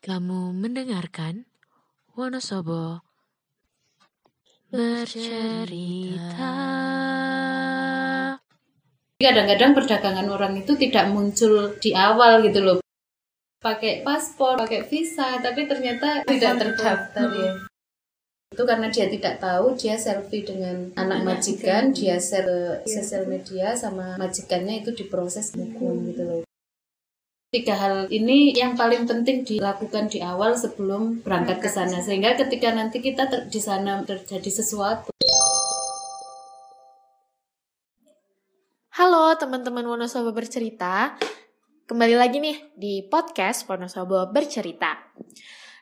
Kamu mendengarkan Wonosobo bercerita. Kadang-kadang perdagangan orang itu tidak muncul di awal gitu loh. Pakai paspor, pakai visa, tapi ternyata tidak terdaftar ya. Itu karena dia tidak tahu, dia selfie dengan anak majikan, dia share ke sosial media sama majikannya itu diproses hukum gitu loh. Tiga hal ini yang paling penting dilakukan di awal sebelum berangkat ke sana sehingga ketika nanti kita di sana terjadi sesuatu Halo teman-teman Wonosobo bercerita, kembali lagi nih di podcast Wonosobo bercerita.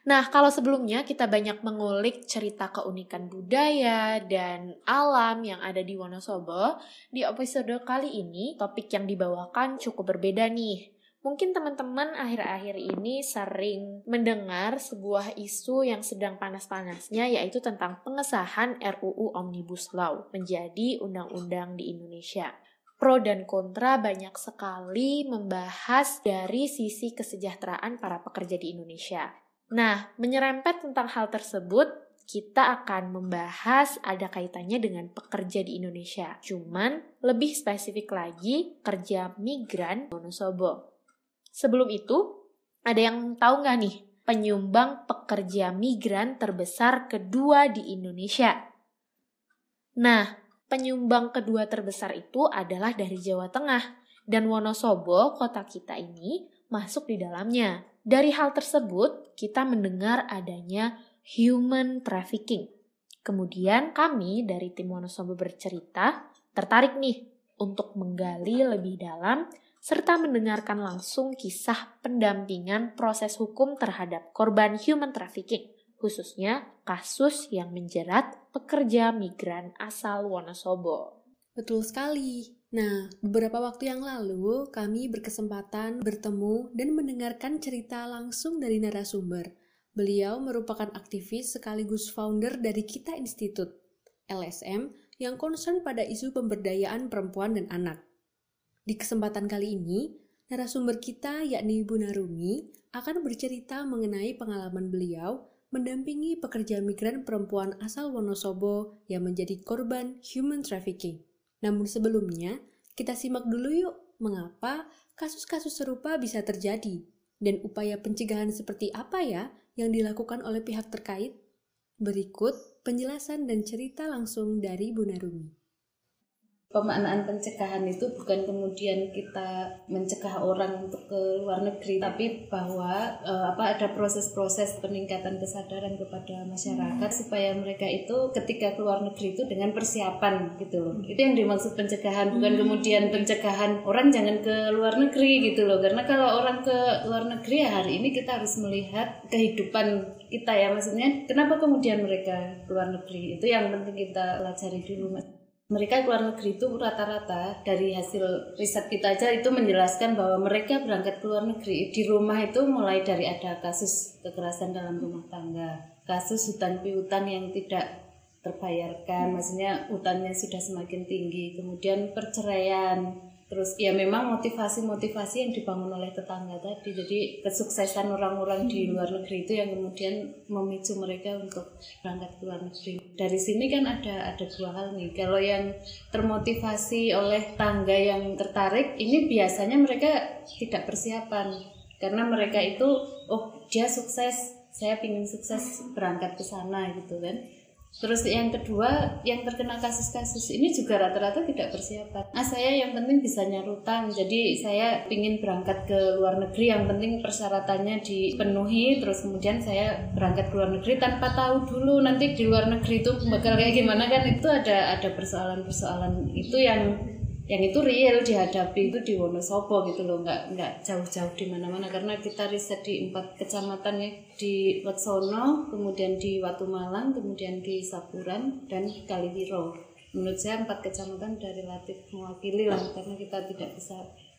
Nah, kalau sebelumnya kita banyak mengulik cerita keunikan budaya dan alam yang ada di Wonosobo, di episode kali ini topik yang dibawakan cukup berbeda nih. Mungkin teman-teman akhir-akhir ini sering mendengar sebuah isu yang sedang panas-panasnya yaitu tentang pengesahan RUU Omnibus Law menjadi undang-undang di Indonesia pro dan kontra banyak sekali membahas dari sisi kesejahteraan para pekerja di Indonesia. Nah, menyerempet tentang hal tersebut, kita akan membahas ada kaitannya dengan pekerja di Indonesia. Cuman, lebih spesifik lagi, kerja migran Wonosobo. Sebelum itu, ada yang tahu nggak nih penyumbang pekerja migran terbesar kedua di Indonesia? Nah, penyumbang kedua terbesar itu adalah dari Jawa Tengah dan Wonosobo, kota kita ini, masuk di dalamnya. Dari hal tersebut, kita mendengar adanya human trafficking. Kemudian kami dari tim Wonosobo bercerita tertarik nih untuk menggali lebih dalam serta mendengarkan langsung kisah pendampingan proses hukum terhadap korban human trafficking khususnya kasus yang menjerat pekerja migran asal Wonosobo. Betul sekali. Nah, beberapa waktu yang lalu kami berkesempatan bertemu dan mendengarkan cerita langsung dari narasumber. Beliau merupakan aktivis sekaligus founder dari Kita Institute, LSM, yang concern pada isu pemberdayaan perempuan dan anak. Di kesempatan kali ini, narasumber kita yakni Bu Narumi akan bercerita mengenai pengalaman beliau mendampingi pekerja migran perempuan asal Wonosobo yang menjadi korban human trafficking. Namun sebelumnya, kita simak dulu yuk mengapa kasus-kasus serupa bisa terjadi dan upaya pencegahan seperti apa ya yang dilakukan oleh pihak terkait. Berikut penjelasan dan cerita langsung dari Bu Narumi pemaknaan pencegahan itu bukan kemudian kita mencegah orang untuk ke luar negeri tapi bahwa e, apa ada proses-proses peningkatan kesadaran kepada masyarakat supaya mereka itu ketika ke luar negeri itu dengan persiapan gitu loh. Itu yang dimaksud pencegahan bukan kemudian pencegahan orang jangan ke luar negeri gitu loh. Karena kalau orang ke luar negeri ya hari ini kita harus melihat kehidupan kita ya. Maksudnya kenapa kemudian mereka ke luar negeri? Itu yang penting kita pelajari dulu mas mereka keluar negeri itu rata-rata dari hasil riset kita aja itu menjelaskan bahwa mereka berangkat ke luar negeri di rumah itu mulai dari ada kasus kekerasan dalam rumah tangga, kasus hutan piutang yang tidak terbayarkan, maksudnya hutannya sudah semakin tinggi, kemudian perceraian, terus ya memang motivasi-motivasi yang dibangun oleh tetangga tadi, jadi kesuksesan orang-orang di luar negeri itu yang kemudian memicu mereka untuk berangkat ke luar negeri. Dari sini kan ada ada dua hal nih. Kalau yang termotivasi oleh tangga yang tertarik, ini biasanya mereka tidak persiapan karena mereka itu oh dia sukses, saya ingin sukses berangkat ke sana gitu kan. Terus yang kedua, yang terkena kasus-kasus ini juga rata-rata tidak persiapan. Nah, saya yang penting bisa nyarutang. Jadi saya ingin berangkat ke luar negeri, yang penting persyaratannya dipenuhi. Terus kemudian saya berangkat ke luar negeri tanpa tahu dulu nanti di luar negeri itu bakal kayak gimana kan? Itu ada ada persoalan-persoalan itu yang yang itu real dihadapi itu di Wonosobo gitu loh nggak nggak jauh-jauh di mana-mana. Karena kita riset di empat kecamatan ya di Wetsono kemudian di Watu Malang kemudian di Sapuran dan Kaliwiro menurut saya empat kecamatan dari relatif mewakili lah karena kita tidak bisa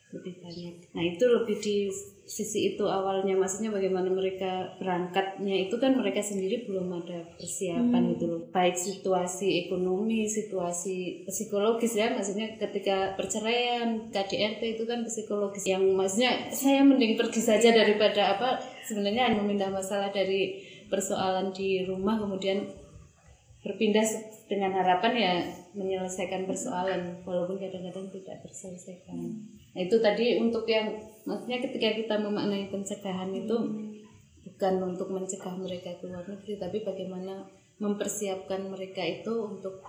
lebih banyak. Nah itu lebih di sisi itu awalnya, maksudnya bagaimana mereka berangkatnya itu kan mereka sendiri belum ada persiapan Hmm. gitu loh. Baik situasi ekonomi, situasi psikologis ya, maksudnya ketika perceraian, KDRT itu kan psikologis yang maksudnya saya mending pergi saja daripada apa sebenarnya hanya memindah masalah dari persoalan di rumah kemudian berpindah dengan harapan ya menyelesaikan persoalan walaupun kadang-kadang tidak terselesaikan. Nah itu tadi untuk yang maksudnya ketika kita memaknai pencegahan itu bukan untuk mencegah mereka keluar negeri tapi bagaimana mempersiapkan mereka itu untuk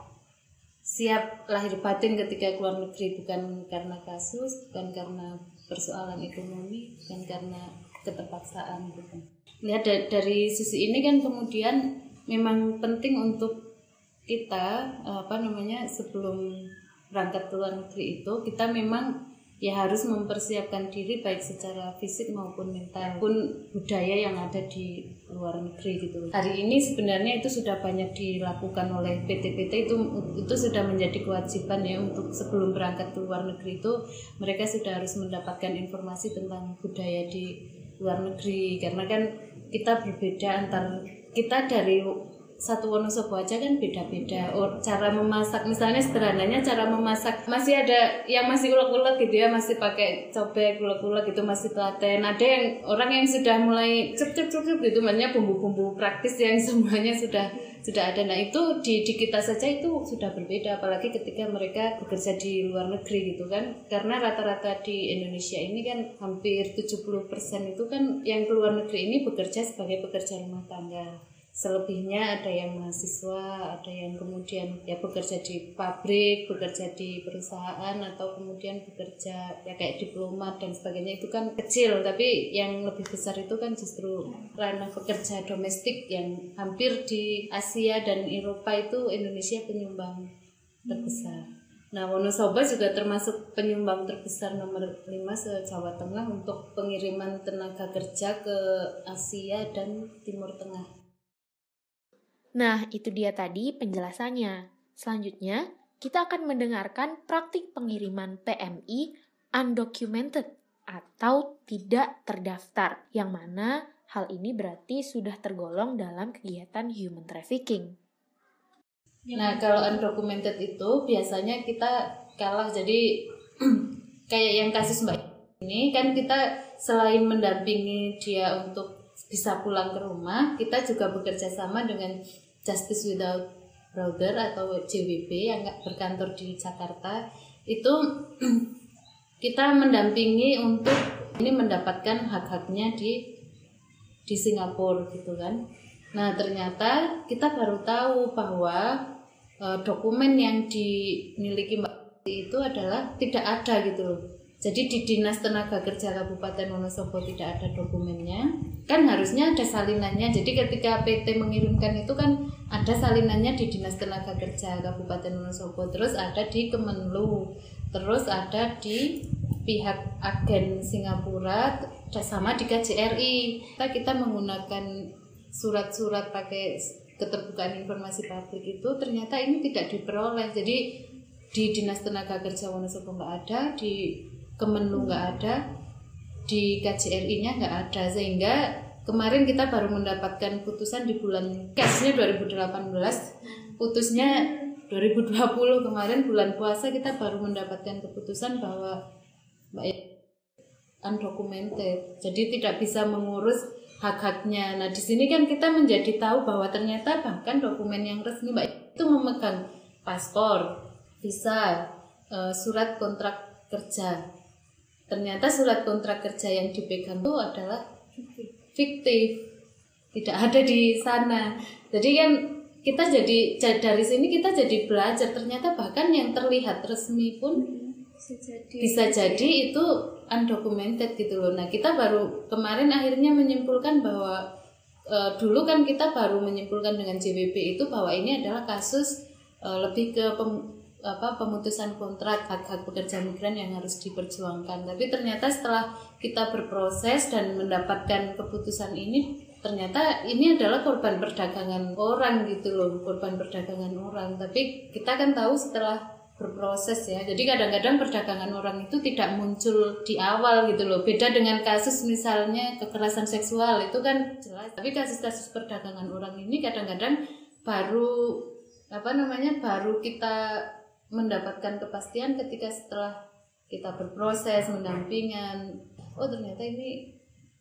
siap lahir batin ketika keluar negeri bukan karena kasus bukan karena persoalan ekonomi bukan karena keterpaksaan gitu. Lihat da- dari sisi ini kan kemudian memang penting untuk kita apa namanya sebelum berangkat ke luar negeri itu kita memang ya harus mempersiapkan diri baik secara fisik maupun mental pun budaya yang ada di luar negeri gitu. Hari ini sebenarnya itu sudah banyak dilakukan oleh PT-PT itu itu sudah menjadi kewajiban ya untuk sebelum berangkat ke luar negeri itu mereka sudah harus mendapatkan informasi tentang budaya di luar negeri karena kan kita berbeda antar kita dari satu Wonosobo aja kan beda-beda. Oh, cara memasak misalnya sederhananya cara memasak masih ada yang masih ulek-ulek gitu ya masih pakai cobek ulek-ulek gitu masih telaten. Ada yang orang yang sudah mulai cep cep cep gitu makanya bumbu-bumbu praktis yang semuanya sudah sudah ada. Nah itu di, di kita saja itu sudah berbeda apalagi ketika mereka bekerja di luar negeri gitu kan. Karena rata-rata di Indonesia ini kan hampir 70% itu kan yang keluar negeri ini bekerja sebagai pekerja rumah tangga selebihnya ada yang mahasiswa, ada yang kemudian ya bekerja di pabrik, bekerja di perusahaan atau kemudian bekerja ya kayak diplomat dan sebagainya itu kan kecil tapi yang lebih besar itu kan justru ranah pekerja domestik yang hampir di Asia dan Eropa itu Indonesia penyumbang terbesar. Nah, Wonosobo juga termasuk penyumbang terbesar nomor 5 se-Jawa Tengah untuk pengiriman tenaga kerja ke Asia dan Timur Tengah. Nah, itu dia tadi penjelasannya. Selanjutnya, kita akan mendengarkan praktik pengiriman PMI undocumented atau tidak terdaftar, yang mana hal ini berarti sudah tergolong dalam kegiatan human trafficking. Nah, kalau undocumented itu biasanya kita kalah jadi kayak yang kasus Mbak ini kan kita selain mendampingi dia untuk bisa pulang ke rumah, kita juga bekerja sama dengan Justice Without Border atau JWB yang berkantor di Jakarta. Itu kita mendampingi untuk ini mendapatkan hak-haknya di di Singapura gitu kan. Nah, ternyata kita baru tahu bahwa e, dokumen yang dimiliki Mbak itu adalah tidak ada gitu loh. Jadi di Dinas Tenaga Kerja Kabupaten Wonosobo tidak ada dokumennya. Kan harusnya ada salinannya. Jadi ketika PT mengirimkan itu kan ada salinannya di Dinas Tenaga Kerja Kabupaten Wonosobo, terus ada di Kemenlu, terus ada di pihak agen Singapura sama di KJRI. Kita kita menggunakan surat-surat pakai keterbukaan informasi publik itu ternyata ini tidak diperoleh. Jadi di Dinas Tenaga Kerja Wonosobo nggak ada, di Kemenlu nggak ada, di KJRI-nya nggak ada. Sehingga kemarin kita baru mendapatkan putusan di bulan cashnya 2018 putusnya 2020 kemarin bulan puasa kita baru mendapatkan keputusan bahwa Mbak undocumented. Jadi tidak bisa mengurus hak-haknya. Nah di sini kan kita menjadi tahu bahwa ternyata bahkan dokumen yang resmi Mbak itu memegang paspor visa eh, surat kontrak kerja ternyata surat kontrak kerja yang dipegang itu adalah fiktif. Tidak ada di sana. Jadi kan kita jadi dari sini kita jadi belajar. Ternyata bahkan yang terlihat resmi pun bisa jadi. bisa jadi itu undocumented gitu loh. Nah kita baru kemarin akhirnya menyimpulkan bahwa e, dulu kan kita baru menyimpulkan dengan JWP itu bahwa ini adalah kasus e, lebih ke pem- apa pemutusan kontrak hak-hak pekerja migran yang harus diperjuangkan. Tapi ternyata setelah kita berproses dan mendapatkan keputusan ini, ternyata ini adalah korban perdagangan orang gitu loh, korban perdagangan orang. Tapi kita kan tahu setelah berproses ya. Jadi kadang-kadang perdagangan orang itu tidak muncul di awal gitu loh. Beda dengan kasus misalnya kekerasan seksual itu kan jelas. Tapi kasus-kasus perdagangan orang ini kadang-kadang baru apa namanya baru kita mendapatkan kepastian ketika setelah kita berproses mendampingan. Oh ternyata ini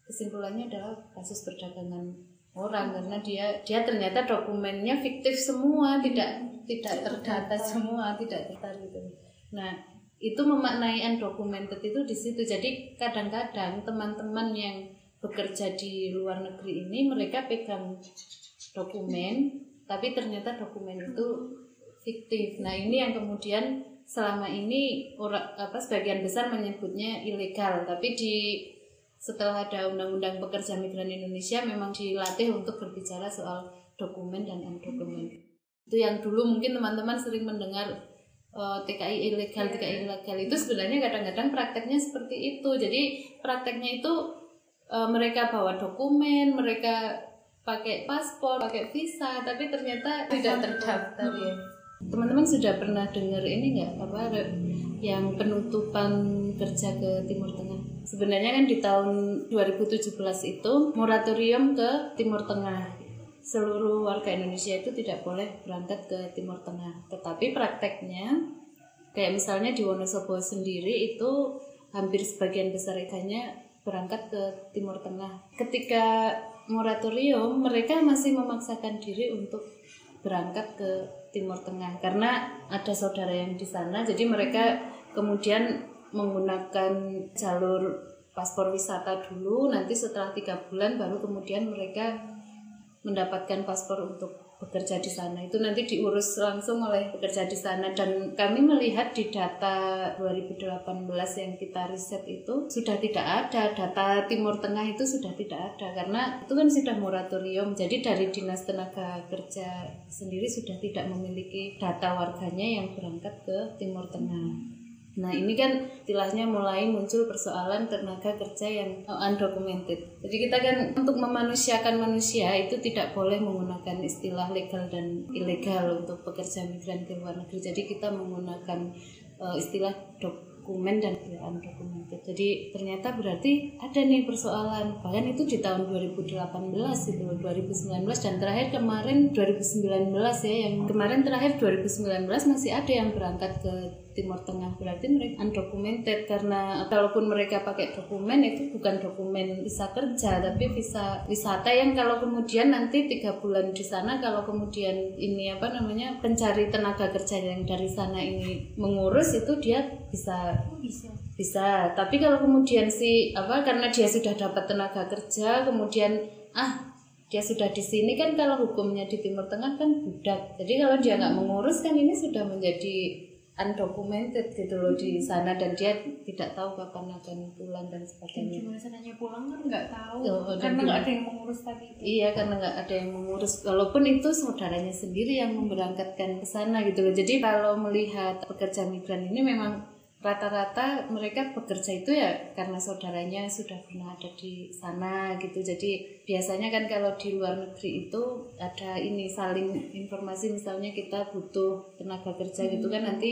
kesimpulannya adalah kasus perdagangan orang karena dia dia ternyata dokumennya fiktif semua tidak tidak terdata semua tidak terdata gitu nah itu memaknai undocumented itu di situ jadi kadang-kadang teman-teman yang bekerja di luar negeri ini mereka pegang dokumen tapi ternyata dokumen itu fiktif nah ini yang kemudian selama ini orang apa sebagian besar menyebutnya ilegal tapi di setelah ada undang-undang pekerja migran Indonesia memang dilatih untuk berbicara soal dokumen dan undokumen. Itu yang dulu mungkin teman-teman sering mendengar uh, eh, TKI ilegal, TKI ilegal itu sebenarnya kadang-kadang prakteknya seperti itu. Jadi prakteknya itu uh, mereka bawa dokumen, mereka pakai paspor, pakai visa, tapi ternyata tidak terdaftar ya. Teman-teman sudah pernah dengar ini nggak apa yang penutupan kerja ke Timur Tengah? Sebenarnya kan di tahun 2017 itu moratorium ke Timur Tengah. Seluruh warga Indonesia itu tidak boleh berangkat ke Timur Tengah. Tetapi prakteknya kayak misalnya di Wonosobo sendiri itu hampir sebagian besar ikannya berangkat ke Timur Tengah. Ketika moratorium, mereka masih memaksakan diri untuk berangkat ke Timur Tengah karena ada saudara yang di sana. Jadi mereka kemudian menggunakan jalur paspor wisata dulu nanti setelah tiga bulan baru kemudian mereka mendapatkan paspor untuk bekerja di sana. Itu nanti diurus langsung oleh pekerja di sana. Dan kami melihat di data 2018 yang kita riset itu sudah tidak ada. Data Timur Tengah itu sudah tidak ada. Karena itu kan sudah moratorium. Jadi dari dinas tenaga kerja sendiri sudah tidak memiliki data warganya yang berangkat ke Timur Tengah. Nah ini kan istilahnya mulai muncul persoalan tenaga kerja yang undocumented. Jadi kita kan untuk memanusiakan manusia itu tidak boleh menggunakan istilah legal dan ilegal untuk pekerja migran ke luar negeri. Jadi kita menggunakan uh, istilah dokumen dan tidak undocumented. Jadi ternyata berarti ada nih persoalan. Bahkan itu di tahun 2018 itu 2019 dan terakhir kemarin 2019 ya yang kemarin terakhir 2019 masih ada yang berangkat ke Timur Tengah. Berarti mereka undocumented karena kalaupun mereka pakai dokumen itu bukan dokumen bisa kerja tapi bisa wisata yang kalau kemudian nanti tiga bulan di sana kalau kemudian ini apa namanya pencari tenaga kerja yang dari sana ini mengurus itu dia bisa bisa bisa. Tapi kalau kemudian si apa karena dia sudah dapat tenaga kerja kemudian ah dia sudah di sini kan kalau hukumnya di Timur Tengah kan budak. Jadi kalau dia nggak mengurus kan ini sudah menjadi undocumented gitu loh di sana dan dia tidak tahu kapan akan pulang dan sebagainya. Gimana caranya pulang kan nggak tahu oh, karena nggak ada yang mengurus tadi. Iya karena nggak ada yang mengurus. Walaupun itu saudaranya sendiri yang memberangkatkan ke sana gitu loh. Jadi kalau melihat pekerja migran ini memang rata-rata mereka bekerja itu ya karena saudaranya sudah pernah ada di sana gitu jadi biasanya kan kalau di luar negeri itu ada ini saling informasi misalnya kita butuh tenaga kerja hmm. gitu kan hmm. nanti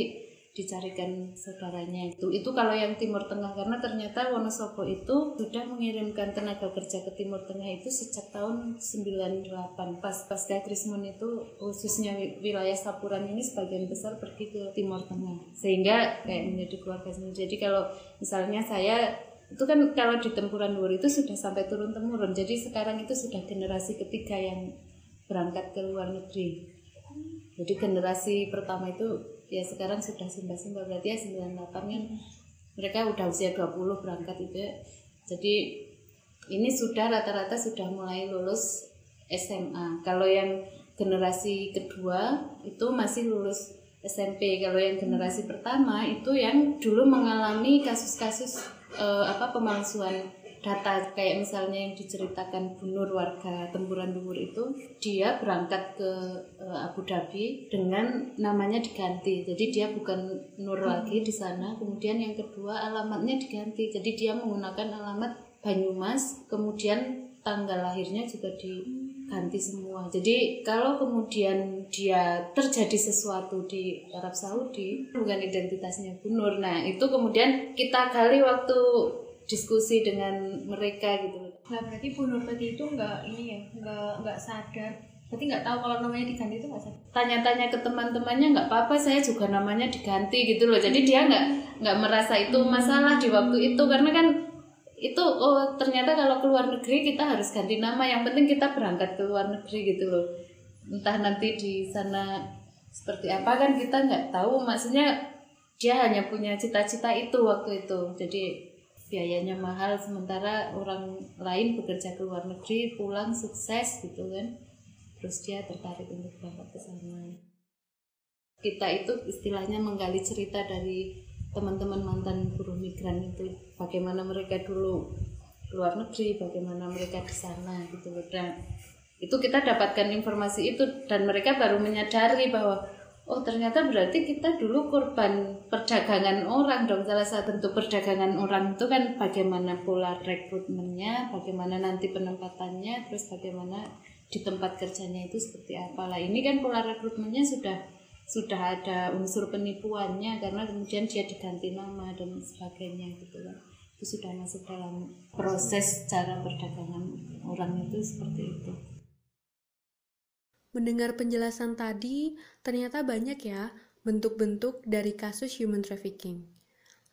dicarikan saudaranya itu. Itu kalau yang Timur Tengah karena ternyata Wonosobo itu sudah mengirimkan tenaga kerja ke Timur Tengah itu sejak tahun 98 pas pasca Krismon itu khususnya wilayah Sapuran ini sebagian besar pergi ke Timur Tengah. Sehingga kayak menjadi keluarga sendiri. Jadi kalau misalnya saya itu kan kalau di tempuran luar itu sudah sampai turun temurun jadi sekarang itu sudah generasi ketiga yang berangkat ke luar negeri. Jadi generasi pertama itu ya sekarang sudah simba-simba berarti ya 98 kan mereka udah usia 20 berangkat itu ya. jadi ini sudah rata-rata sudah mulai lulus SMA kalau yang generasi kedua itu masih lulus SMP kalau yang generasi pertama itu yang dulu mengalami kasus-kasus uh, apa pemalsuan data kayak misalnya yang diceritakan Bu Nur warga Tempuran Luhur itu dia berangkat ke uh, Abu Dhabi dengan namanya diganti jadi dia bukan Nur hmm. lagi di sana kemudian yang kedua alamatnya diganti jadi dia menggunakan alamat Banyumas kemudian tanggal lahirnya juga di ganti semua. Jadi kalau kemudian dia terjadi sesuatu di Arab Saudi bukan identitasnya Bunur. Nah itu kemudian kita gali waktu diskusi dengan mereka gitu. Nah berarti Bu Nur tadi itu nggak ini ya nggak nggak sadar. Berarti nggak tahu kalau namanya diganti itu nggak sadar. Tanya-tanya ke teman-temannya nggak apa-apa saya juga namanya diganti gitu loh. Jadi dia nggak nggak merasa itu masalah di waktu itu karena kan itu oh ternyata kalau keluar negeri kita harus ganti nama yang penting kita berangkat ke luar negeri gitu loh entah nanti di sana seperti apa kan kita nggak tahu maksudnya dia hanya punya cita-cita itu waktu itu jadi biayanya mahal sementara orang lain bekerja ke luar negeri pulang sukses gitu kan. Terus dia tertarik untuk berangkat ke sana. Kita itu istilahnya menggali cerita dari teman-teman mantan buruh migran itu bagaimana mereka dulu luar negeri bagaimana mereka di sana gitu dan itu kita dapatkan informasi itu dan mereka baru menyadari bahwa oh ternyata berarti kita dulu korban perdagangan orang dong. Salah satu bentuk perdagangan orang itu kan bagaimana pola rekrutmennya bagaimana nanti penempatannya terus bagaimana di tempat kerjanya itu seperti apa. Lah ini kan pola rekrutmennya sudah sudah ada unsur penipuannya karena kemudian dia diganti nama dan sebagainya gitu kan. Itu sudah masuk dalam proses cara perdagangan orang itu seperti itu. Mendengar penjelasan tadi, ternyata banyak ya bentuk-bentuk dari kasus human trafficking.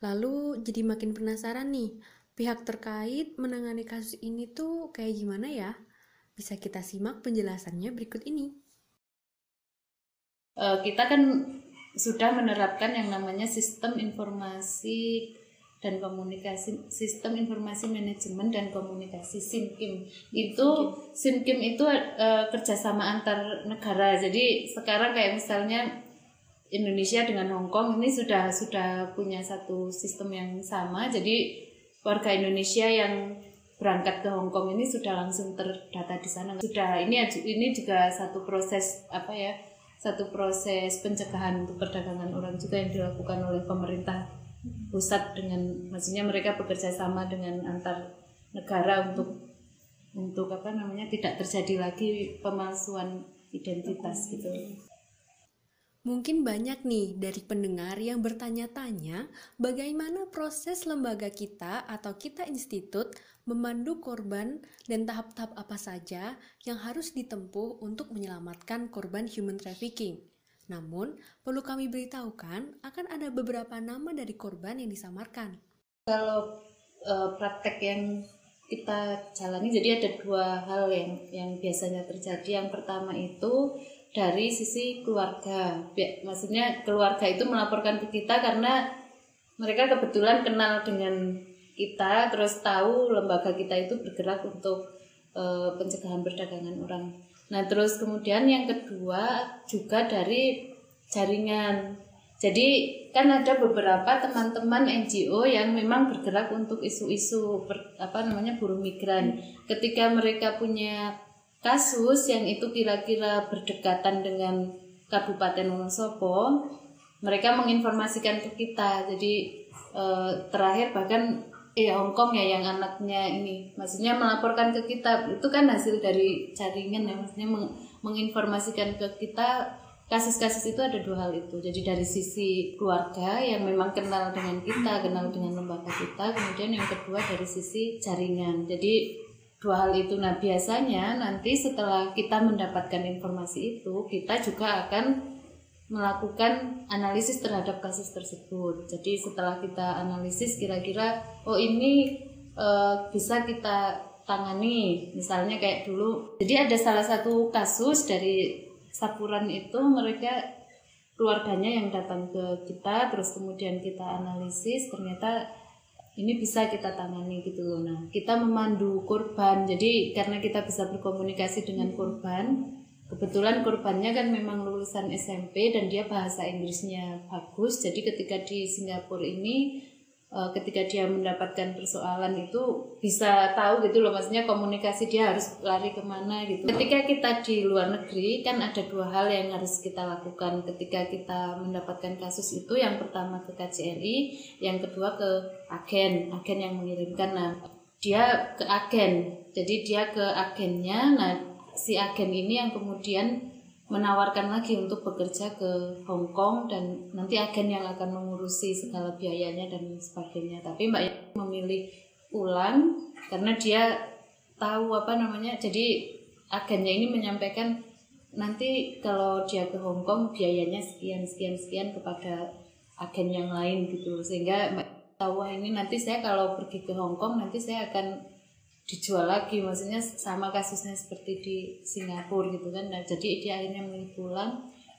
Lalu jadi makin penasaran nih, pihak terkait menangani kasus ini tuh kayak gimana ya? Bisa kita simak penjelasannya berikut ini. Eh, kita kan sudah menerapkan yang namanya sistem informasi dan komunikasi sistem informasi manajemen dan komunikasi SIMKIM itu SIMKIM itu uh, kerjasama antar negara. Jadi sekarang kayak misalnya Indonesia dengan Hong Kong ini sudah sudah punya satu sistem yang sama. Jadi warga Indonesia yang berangkat ke Hong Kong ini sudah langsung terdata di sana. Sudah ini ini juga satu proses apa ya satu proses pencegahan untuk perdagangan orang juga yang dilakukan oleh pemerintah pusat dengan maksudnya mereka bekerja sama dengan antar negara untuk untuk apa namanya tidak terjadi lagi pemalsuan identitas gitu. Mungkin banyak nih dari pendengar yang bertanya-tanya bagaimana proses lembaga kita atau kita institut memandu korban dan tahap-tahap apa saja yang harus ditempuh untuk menyelamatkan korban human trafficking. Namun, perlu kami beritahukan akan ada beberapa nama dari korban yang disamarkan. Kalau uh, praktek yang kita jalani, jadi ada dua hal yang yang biasanya terjadi. Yang pertama itu dari sisi keluarga. Maksudnya keluarga itu melaporkan ke kita karena mereka kebetulan kenal dengan kita, terus tahu lembaga kita itu bergerak untuk e, pencegahan perdagangan orang. Nah, terus kemudian yang kedua juga dari jaringan. Jadi kan ada beberapa teman-teman NGO yang memang bergerak untuk isu-isu apa namanya buruh migran. Ketika mereka punya kasus yang itu kira-kira berdekatan dengan Kabupaten Wonosobo, mereka menginformasikan ke kita. Jadi eh, terakhir bahkan eh Hongkong ya yang anaknya ini, maksudnya melaporkan ke kita. Itu kan hasil dari jaringan ya, maksudnya meng menginformasikan ke kita kasus-kasus itu ada dua hal itu. Jadi dari sisi keluarga yang memang kenal dengan kita, kenal dengan lembaga kita, kemudian yang kedua dari sisi jaringan. Jadi dua hal itu. Nah biasanya nanti setelah kita mendapatkan informasi itu kita juga akan melakukan analisis terhadap kasus tersebut jadi setelah kita analisis kira-kira oh ini e, bisa kita tangani misalnya kayak dulu jadi ada salah satu kasus dari sapuran itu mereka keluarganya yang datang ke kita terus kemudian kita analisis ternyata ini bisa kita tangani gitu loh. Nah, kita memandu korban. Jadi karena kita bisa berkomunikasi dengan korban, kebetulan korbannya kan memang lulusan SMP dan dia bahasa Inggrisnya bagus. Jadi ketika di Singapura ini uh, ketika dia mendapatkan persoalan itu bisa tahu gitu loh maksudnya komunikasi dia harus lari ke mana gitu. Ketika kita di luar negeri kan ada dua hal yang harus kita lakukan. Ketika kita mendapatkan kasus itu yang pertama ke KJRI yang kedua ke agen agen yang mengirimkan. Nah dia ke agen. Jadi dia ke agennya. Nah si agen ini yang kemudian menawarkan lagi untuk bekerja ke Hong Kong dan nanti agen yang akan mengurusi segala biayanya dan sebagainya. Tapi Mbak Yati memilih pulang karena dia tahu apa namanya. Jadi agennya ini menyampaikan nanti kalau dia ke Hong Kong biayanya sekian sekian sekian kepada agen yang lain gitu sehingga Mbak tahu "Wah, ini nanti saya kalau pergi ke Hong Kong nanti saya akan dijual lagi maksudnya sama kasusnya seperti di Singapura gitu kan. Nah, jadi dia akhirnya memilih pulang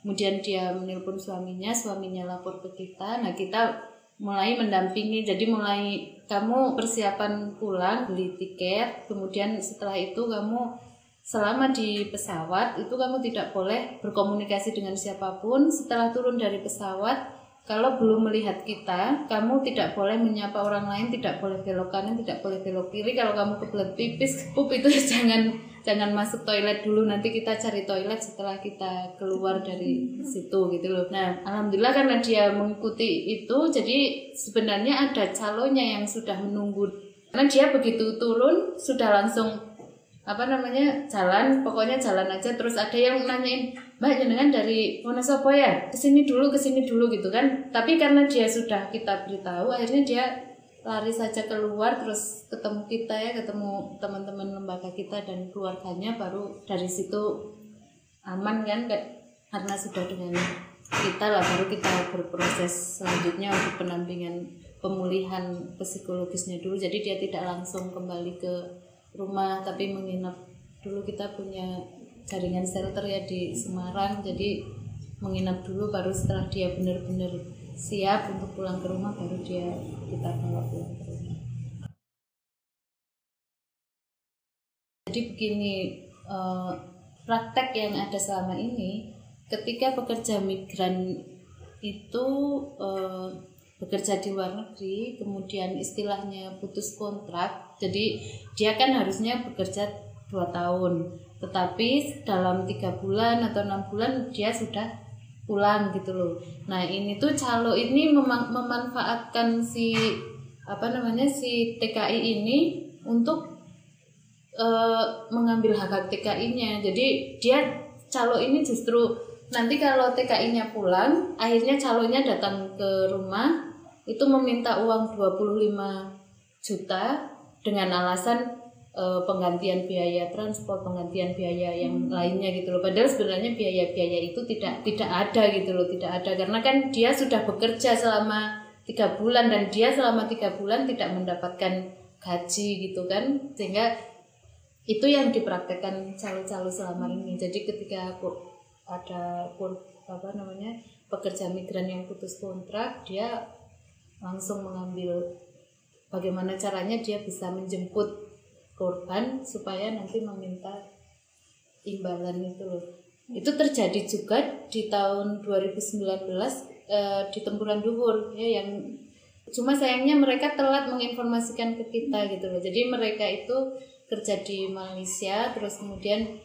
kemudian dia menelpon suaminya suaminya lapor ke kita. Nah kita mulai mendampingi jadi mulai kamu persiapan pulang beli tiket kemudian setelah itu kamu selama di pesawat itu kamu tidak boleh berkomunikasi dengan siapa pun. Setelah turun dari pesawat kalau belum melihat kita, kamu tidak boleh menyapa orang lain, tidak boleh belok kanan, tidak boleh belok kiri. Kalau kamu kebelet pipis, pup itu jangan jangan masuk toilet dulu. Nanti kita cari toilet setelah kita keluar dari situ gitu loh. Nah, alhamdulillah karena dia mengikuti itu, jadi sebenarnya ada calonnya yang sudah menunggu. Karena dia begitu turun sudah langsung apa namanya jalan pokoknya jalan aja terus ada yang nanyain mbak jenengan dari Wonosobo ya ke sini dulu ke sini dulu gitu kan. Tapi karena dia sudah kita beritahu akhirnya dia lari saja keluar terus ketemu kita ya ketemu teman-teman lembaga kita dan keluarganya baru dari situ aman kan karena sudah dengan kita lah baru kita berproses selanjutnya untuk pendampingan pemulihan psikologisnya dulu. Jadi dia tidak langsung kembali ke rumah tapi menginap dulu. Kita punya jaringan shelter ya di Semarang. Jadi menginap dulu baru setelah dia benar-benar siap untuk pulang ke rumah baru dia kita bawa pulang ke rumah. Jadi begini eh, praktek yang ada selama ini ketika pekerja migran itu eh, bekerja di luar negeri kemudian istilahnya putus kontrak jadi dia kan harusnya bekerja dua tahun tetapi dalam tiga bulan atau enam bulan dia sudah pulang gitu loh nah ini tuh calo ini memanfaatkan si apa namanya si TKI ini untuk eh, mengambil hak hak TKI-nya. Jadi dia calo ini justru nanti kalau TKI-nya pulang, akhirnya calonya datang ke rumah itu meminta uang 25 juta dengan alasan eh, penggantian biaya transport, penggantian biaya yang lainnya gitu loh. Padahal sebenarnya biaya-biaya itu tidak tidak ada gitu loh, tidak ada karena kan dia sudah bekerja selama tiga bulan dan dia selama tiga bulan tidak mendapatkan gaji gitu kan sehingga itu yang dipraktekkan calo-calo selama ini. Jadi ketika aku ada apa namanya pekerja migran yang putus kontrak, dia langsung mengambil bagaimana caranya dia bisa menjemput korban supaya nanti meminta imbalan itu loh. Itu terjadi juga di tahun 2019 eh, di Tempuran Duhur ya yang cuma sayangnya mereka telat menginformasikan ke kita gitu loh. Jadi mereka itu kerja di Malaysia terus kemudian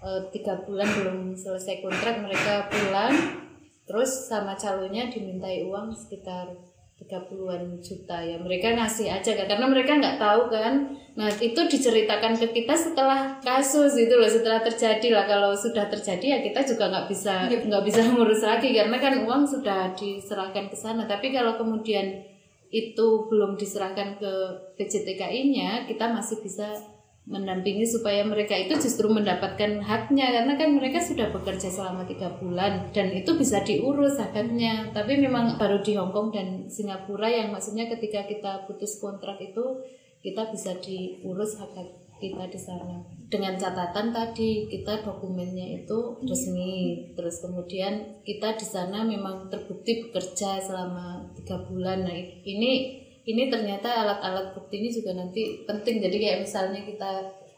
eh, tiga bulan belum selesai kontrak mereka pulang terus sama calonnya dimintai uang sekitar 30-an juta ya. Mereka ngasih aja kan karena mereka nggak tahu kan. Nah itu diceritakan ke kita setelah kasus itu loh setelah terjadi lah. Kalau sudah terjadi ya kita juga nggak bisa nggak bisa ngurus lagi. Karena kan uang sudah diserahkan ke sana. Tapi kalau kemudian itu belum diserahkan ke PJTKI-nya kita masih bisa mendampingi supaya mereka itu justru mendapatkan haknya. Karena kan mereka sudah bekerja selama tiga bulan dan itu bisa diurus haknya. Tapi memang baru di Hong Kong dan Singapura yang maksudnya ketika kita putus kontrak itu kita bisa diurus hak kita di sana. Dengan catatan tadi kita dokumennya itu resmi. Terus kemudian kita di sana memang terbukti bekerja selama tiga bulan. Nah ini ini ternyata alat-alat bukti ini juga nanti penting. Jadi kayak misalnya kita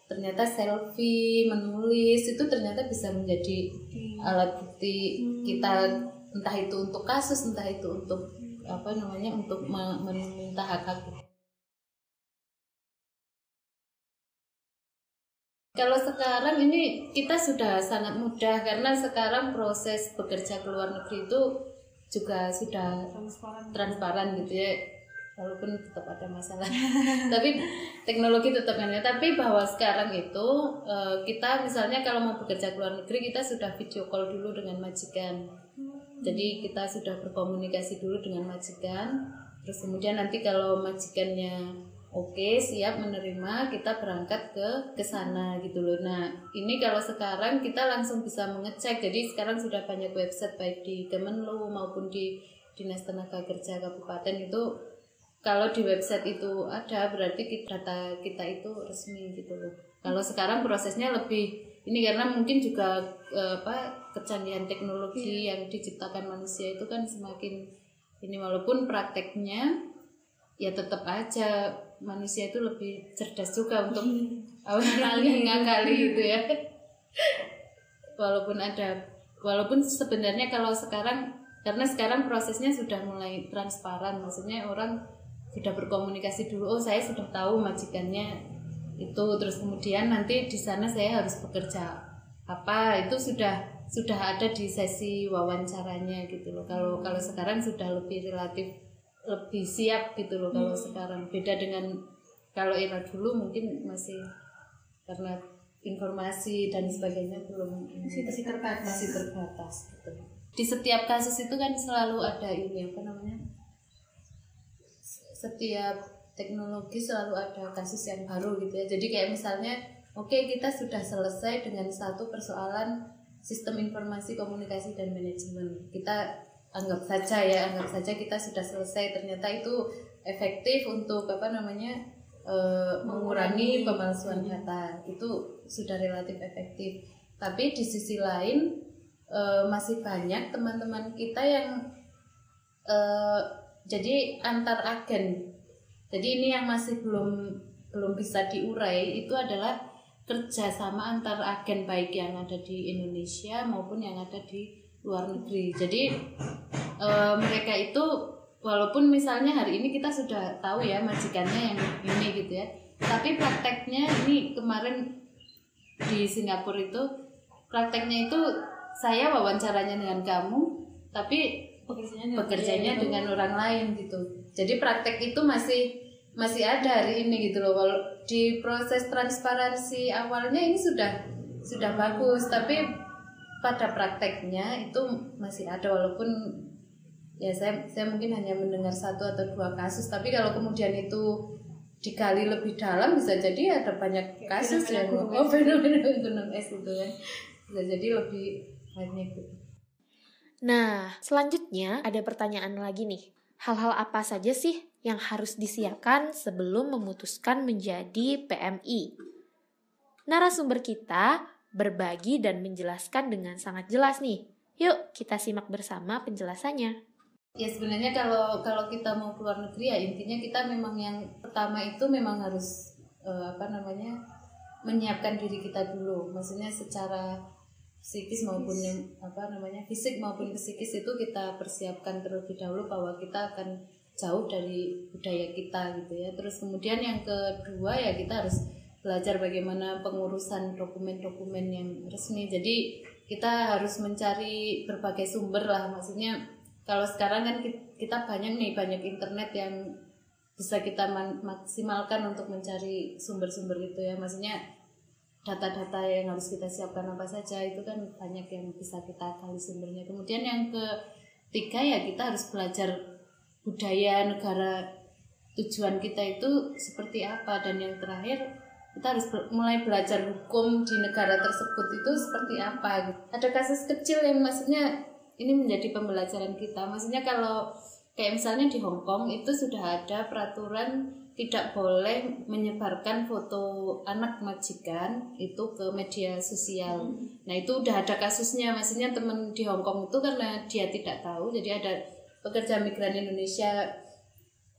ternyata selfie menulis itu ternyata bisa menjadi alat bukti kita entah itu untuk kasus entah itu untuk apa namanya untuk me- meminta hak hak Kalau sekarang ini kita sudah sangat mudah karena sekarang proses bekerja ke luar negeri itu juga sudah transparan. transparan gitu ya. Walaupun tetap ada masalah. Tapi teknologi tetap ada tapi bahwa sekarang itu eh, kita misalnya kalau mau bekerja ke luar negeri kita sudah video call dulu dengan majikan. Jadi kita sudah berkomunikasi dulu dengan majikan. Terus kemudian nanti kalau majikannya oke siap menerima kita berangkat ke ke sana gitu loh. Nah ini kalau sekarang kita langsung bisa mengecek. Jadi sekarang sudah banyak website baik di Kemenlu maupun di Dinas Tenaga Kerja Kabupaten itu kalau di website itu ada berarti kita, data kita itu resmi gitu loh. Kalau sekarang prosesnya lebih ini karena mungkin juga eh, apa kecanggihan teknologi yang diciptakan manusia itu kan semakin ini walaupun prakteknya ya tetap aja manusia itu lebih cerdas juga untuk kali ngakali gitu ya. Walaupun ada walaupun sebenarnya kalau sekarang karena sekarang prosesnya sudah mulai transparan maksudnya orang sudah berkomunikasi dulu oh saya sudah tahu majikannya itu. Terus kemudian nanti di sana saya harus bekerja apa itu sudah sudah ada di sesi wawancaranya gitu loh. Kalau kalau sekarang sudah lebih relatif lebih siap gitu loh kalau sekarang. Beda dengan kalau era dulu mungkin masih karena informasi dan sebagainya belum. Masih- masih terbatas. masih terbatas gitu. di setiap kasus itu kan selalu ada ini apa namanya setiap teknologi selalu ada kasus yang baru gitu ya. Jadi kayak misalnya, oke kita sudah selesai dengan satu persoalan sistem informasi komunikasi dan manajemen. Kita anggap saja ya, anggap saja kita sudah selesai. Ternyata itu efektif untuk apa namanya eh, mengurangi pemalsuan data. Itu sudah relatif efektif. Tapi di sisi lain eh, masih banyak teman-teman kita yang eh, jadi antar agen jadi ini yang masih belum belum bisa diurai itu adalah kerjasama antar agen baik yang ada di Indonesia maupun yang ada di luar negeri. Jadi eh, mereka itu walaupun misalnya hari ini kita sudah tahu ya majikannya yang ini gitu ya, tapi prakteknya ini kemarin di Singapura itu prakteknya itu saya wawancaranya dengan kamu, tapi Pekerjaannya bekerjanya dengan orang lain gitu. Jadi praktek itu masih masih ada hari ini gitu loh. Kalau di proses transparansi awalnya ini sudah sudah bagus, tapi pada prakteknya itu masih ada walaupun ya saya saya mungkin hanya mendengar satu atau dua kasus, tapi kalau kemudian itu digali lebih dalam bisa jadi ada banyak kasus fenomena yang gunung oh es itu ya bisa jadi lebih banyak gitu. Nah, selanjutnya ada pertanyaan lagi nih. Hal-hal apa saja sih yang harus disiapkan sebelum memutuskan menjadi PMI? Narasumber kita berbagi dan menjelaskan dengan sangat jelas nih. Yuk, kita simak bersama penjelasannya. Ya sebenarnya kalau kalau kita mau keluar negeri ya intinya kita memang yang pertama itu memang harus eh, apa namanya menyiapkan diri kita dulu. Maksudnya secara psikis maupun yang- apa namanya fisik maupun psikis itu kita persiapkan terlebih dahulu bahwa kita akan jauh dari budaya kita gitu ya. Terus kemudian yang kedua ya kita harus belajar bagaimana pengurusan dokumen-dokumen yang resmi. Jadi kita harus mencari berbagai sumber lah maksudnya kalau sekarang kan ki- kita banyak nih banyak internet yang bisa kita maksimalkan untuk mencari sumber-sumber itu ya maksudnya data-data yang harus kita siapkan apa saja itu kan banyak yang bisa kita gali sumbernya. Kemudian yang ketiga ya kita harus belajar budaya negara tujuan kita itu seperti apa. Dan yang terakhir kita harus mulai belajar hukum di negara tersebut itu seperti apa. Ada kasus kecil yang maksudnya ini menjadi pembelajaran kita. Maksudnya kalau kayak misalnya di Hong Kong itu sudah ada peraturan tidak boleh menyebarkan foto anak majikan itu ke media sosial. Nah itu udah ada kasusnya, maksudnya teman di Hong Kong itu karena dia tidak tahu, jadi ada pekerja migran Indonesia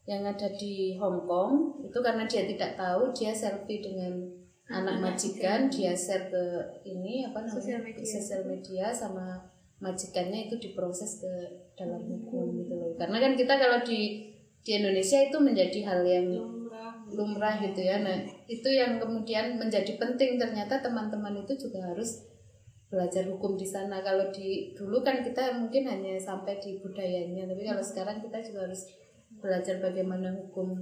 yang ada di Hong Kong itu karena dia tidak tahu dia selfie dengan anak majikan dia share ke ini apa namanya Sosial media. sosial media sama majikannya itu diproses ke dalam hukum gitu loh. Karena kan kita kalau di di Indonesia itu menjadi hal yang lumrah lumrah gitu ya. Nah itu yang kemudian menjadi penting. Ternyata teman-teman itu juga harus belajar hukum di sana. Kalau di dulu kan kita mungkin hanya sampai di budayanya tapi kalau sekarang kita juga harus belajar bagaimana hukum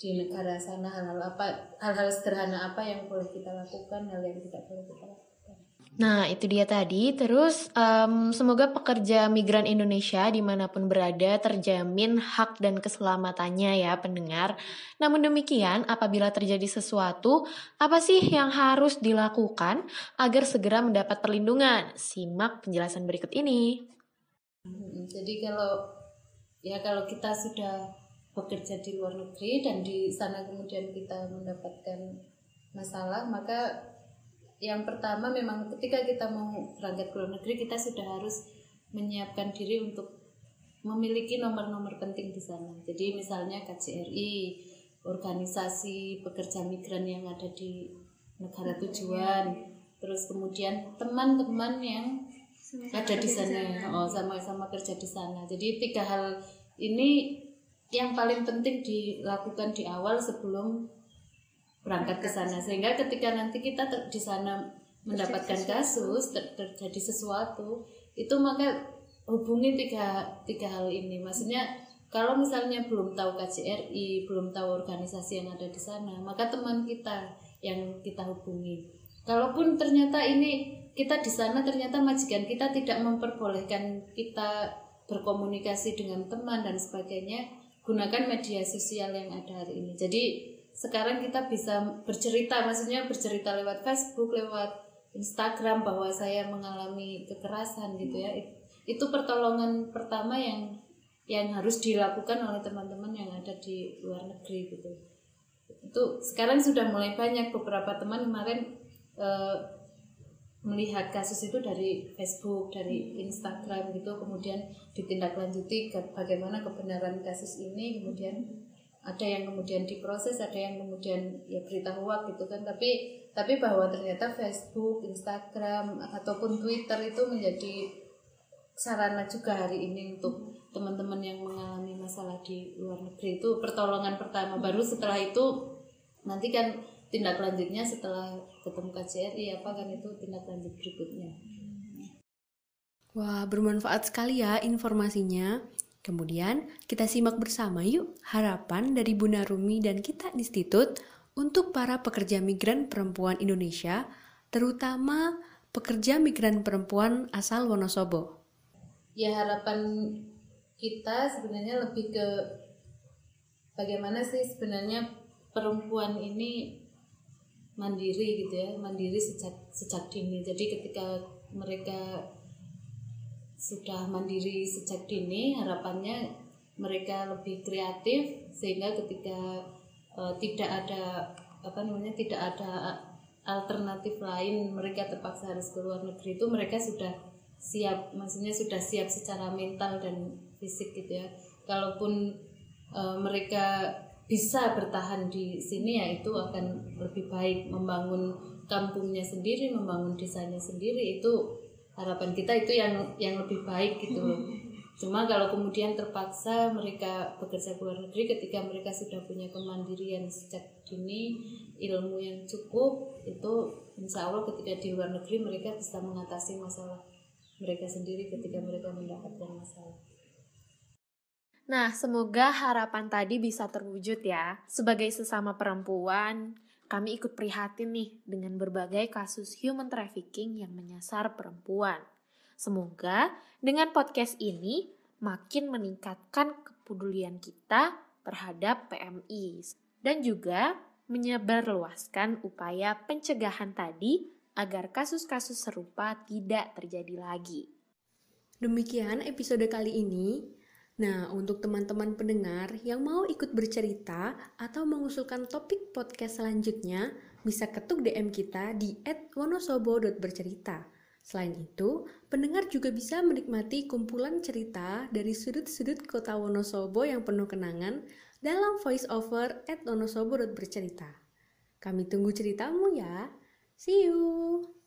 di negara sana hal-hal apa hal-hal sederhana apa yang boleh kita lakukan hal yang tidak boleh kita lakukan Nah, itu dia tadi. Terus, em, semoga pekerja migran Indonesia di mana pun berada terjamin hak dan keselamatannya ya pendengar. Namun demikian, apabila terjadi sesuatu, apa sih yang harus dilakukan agar segera mendapat perlindungan? Simak penjelasan berikut ini. Hmm, jadi kalau ya kalau kita sudah bekerja di luar negeri dan di sana kemudian kita mendapatkan masalah, maka yang pertama memang ketika kita mau berangkat ke luar negeri kita sudah harus menyiapkan diri untuk memiliki nomor-nomor penting di sana. Jadi misalnya KCRI, organisasi pekerja migran yang ada di negara tujuan, terus kemudian teman-teman yang ada di sana, oh sama-sama kerja di sana. Jadi tiga hal ini yang paling penting dilakukan di awal sebelum berangkat ke sana. Sehingga ketika nanti kita di sana mendapatkan kasus ter terjadi sesuatu itu maka hubungi tiga tiga hal ini. Maksudnya kalau misalnya belum tahu KCRI belum tahu organisasi yang ada di sana maka teman kita yang kita hubungi. Kalaupun ternyata ini kita di sana ternyata majikan kita tidak memperbolehkan kita berkomunikasi dengan teman dan sebagainya gunakan media sosial yang ada hari ini. Jadi sekarang kita bisa bercerita maksudnya bercerita lewat Facebook lewat Instagram bahwa saya mengalami kekerasan gitu ya. Itu pertolongan pertama yang yang harus dilakukan oleh teman-teman yang ada di luar negeri gitu. Itu sekarang sudah mulai banyak. Beberapa teman kemarin uh, melihat kasus itu dari Facebook dari Instagram gitu. Kemudian ditindaklanjuti bagaimana kebenaran kasus ini. Kemudian ada yang kemudian diproses ada yang kemudian ya berita hoax gitu kan. Tapi tapi bahwa ternyata Facebook Instagram ataupun Twitter itu menjadi sarana juga hari ini untuk teman-teman yang mengalami masalah di luar negeri itu pertolongan pertama. Baru setelah itu nanti kan tindak lanjutnya setelah ketemu KCRI apa kan itu tindak lanjut berikutnya. Wah, bermanfaat sekali ya informasinya. Kemudian kita simak bersama yuk harapan dari Bunda Rumi dan kita Institut untuk para pekerja migran perempuan Indonesia, terutama pekerja migran perempuan asal Wonosobo. Ya harapan kita sebenarnya lebih ke bagaimana sih sebenarnya perempuan ini mandiri gitu ya, mandiri sejak sejak dini. Jadi ketika mereka sudah mandiri sejak dini harapannya mereka lebih kreatif sehingga ketika uh, tidak ada apa namanya tidak ada alternatif lain mereka terpaksa harus ke luar negeri itu mereka sudah siap maksudnya sudah siap secara mental dan fisik gitu ya. Kalaupun uh, mereka bisa bertahan di sini ya itu akan lebih baik membangun kampungnya sendiri membangun desanya sendiri itu harapan kita itu yang yang lebih baik gitu loh. Cuma kalau kemudian terpaksa mereka bekerja ke luar negeri ketika mereka sudah punya kemandirian sejak dini, ilmu yang cukup, itu insya Allah ketika di luar negeri mereka bisa mengatasi masalah mereka sendiri ketika mereka mendapatkan masalah. Nah, semoga harapan tadi bisa terwujud ya. Sebagai sesama perempuan, kami ikut prihatin nih dengan berbagai kasus human trafficking yang menyasar perempuan. Semoga dengan podcast ini makin meningkatkan kepedulian kita terhadap PMI dan juga menyebarluaskan upaya pencegahan tadi agar kasus-kasus serupa tidak terjadi lagi. Demikian episode kali ini. Nah, untuk teman-teman pendengar yang mau ikut bercerita atau mengusulkan topik podcast selanjutnya, bisa ketuk DM kita di @wonosobo.bercerita. Selain itu, pendengar juga bisa menikmati kumpulan cerita dari sudut-sudut kota Wonosobo yang penuh kenangan dalam voice over at wonosobo.bercerita. Kami tunggu ceritamu ya. See you!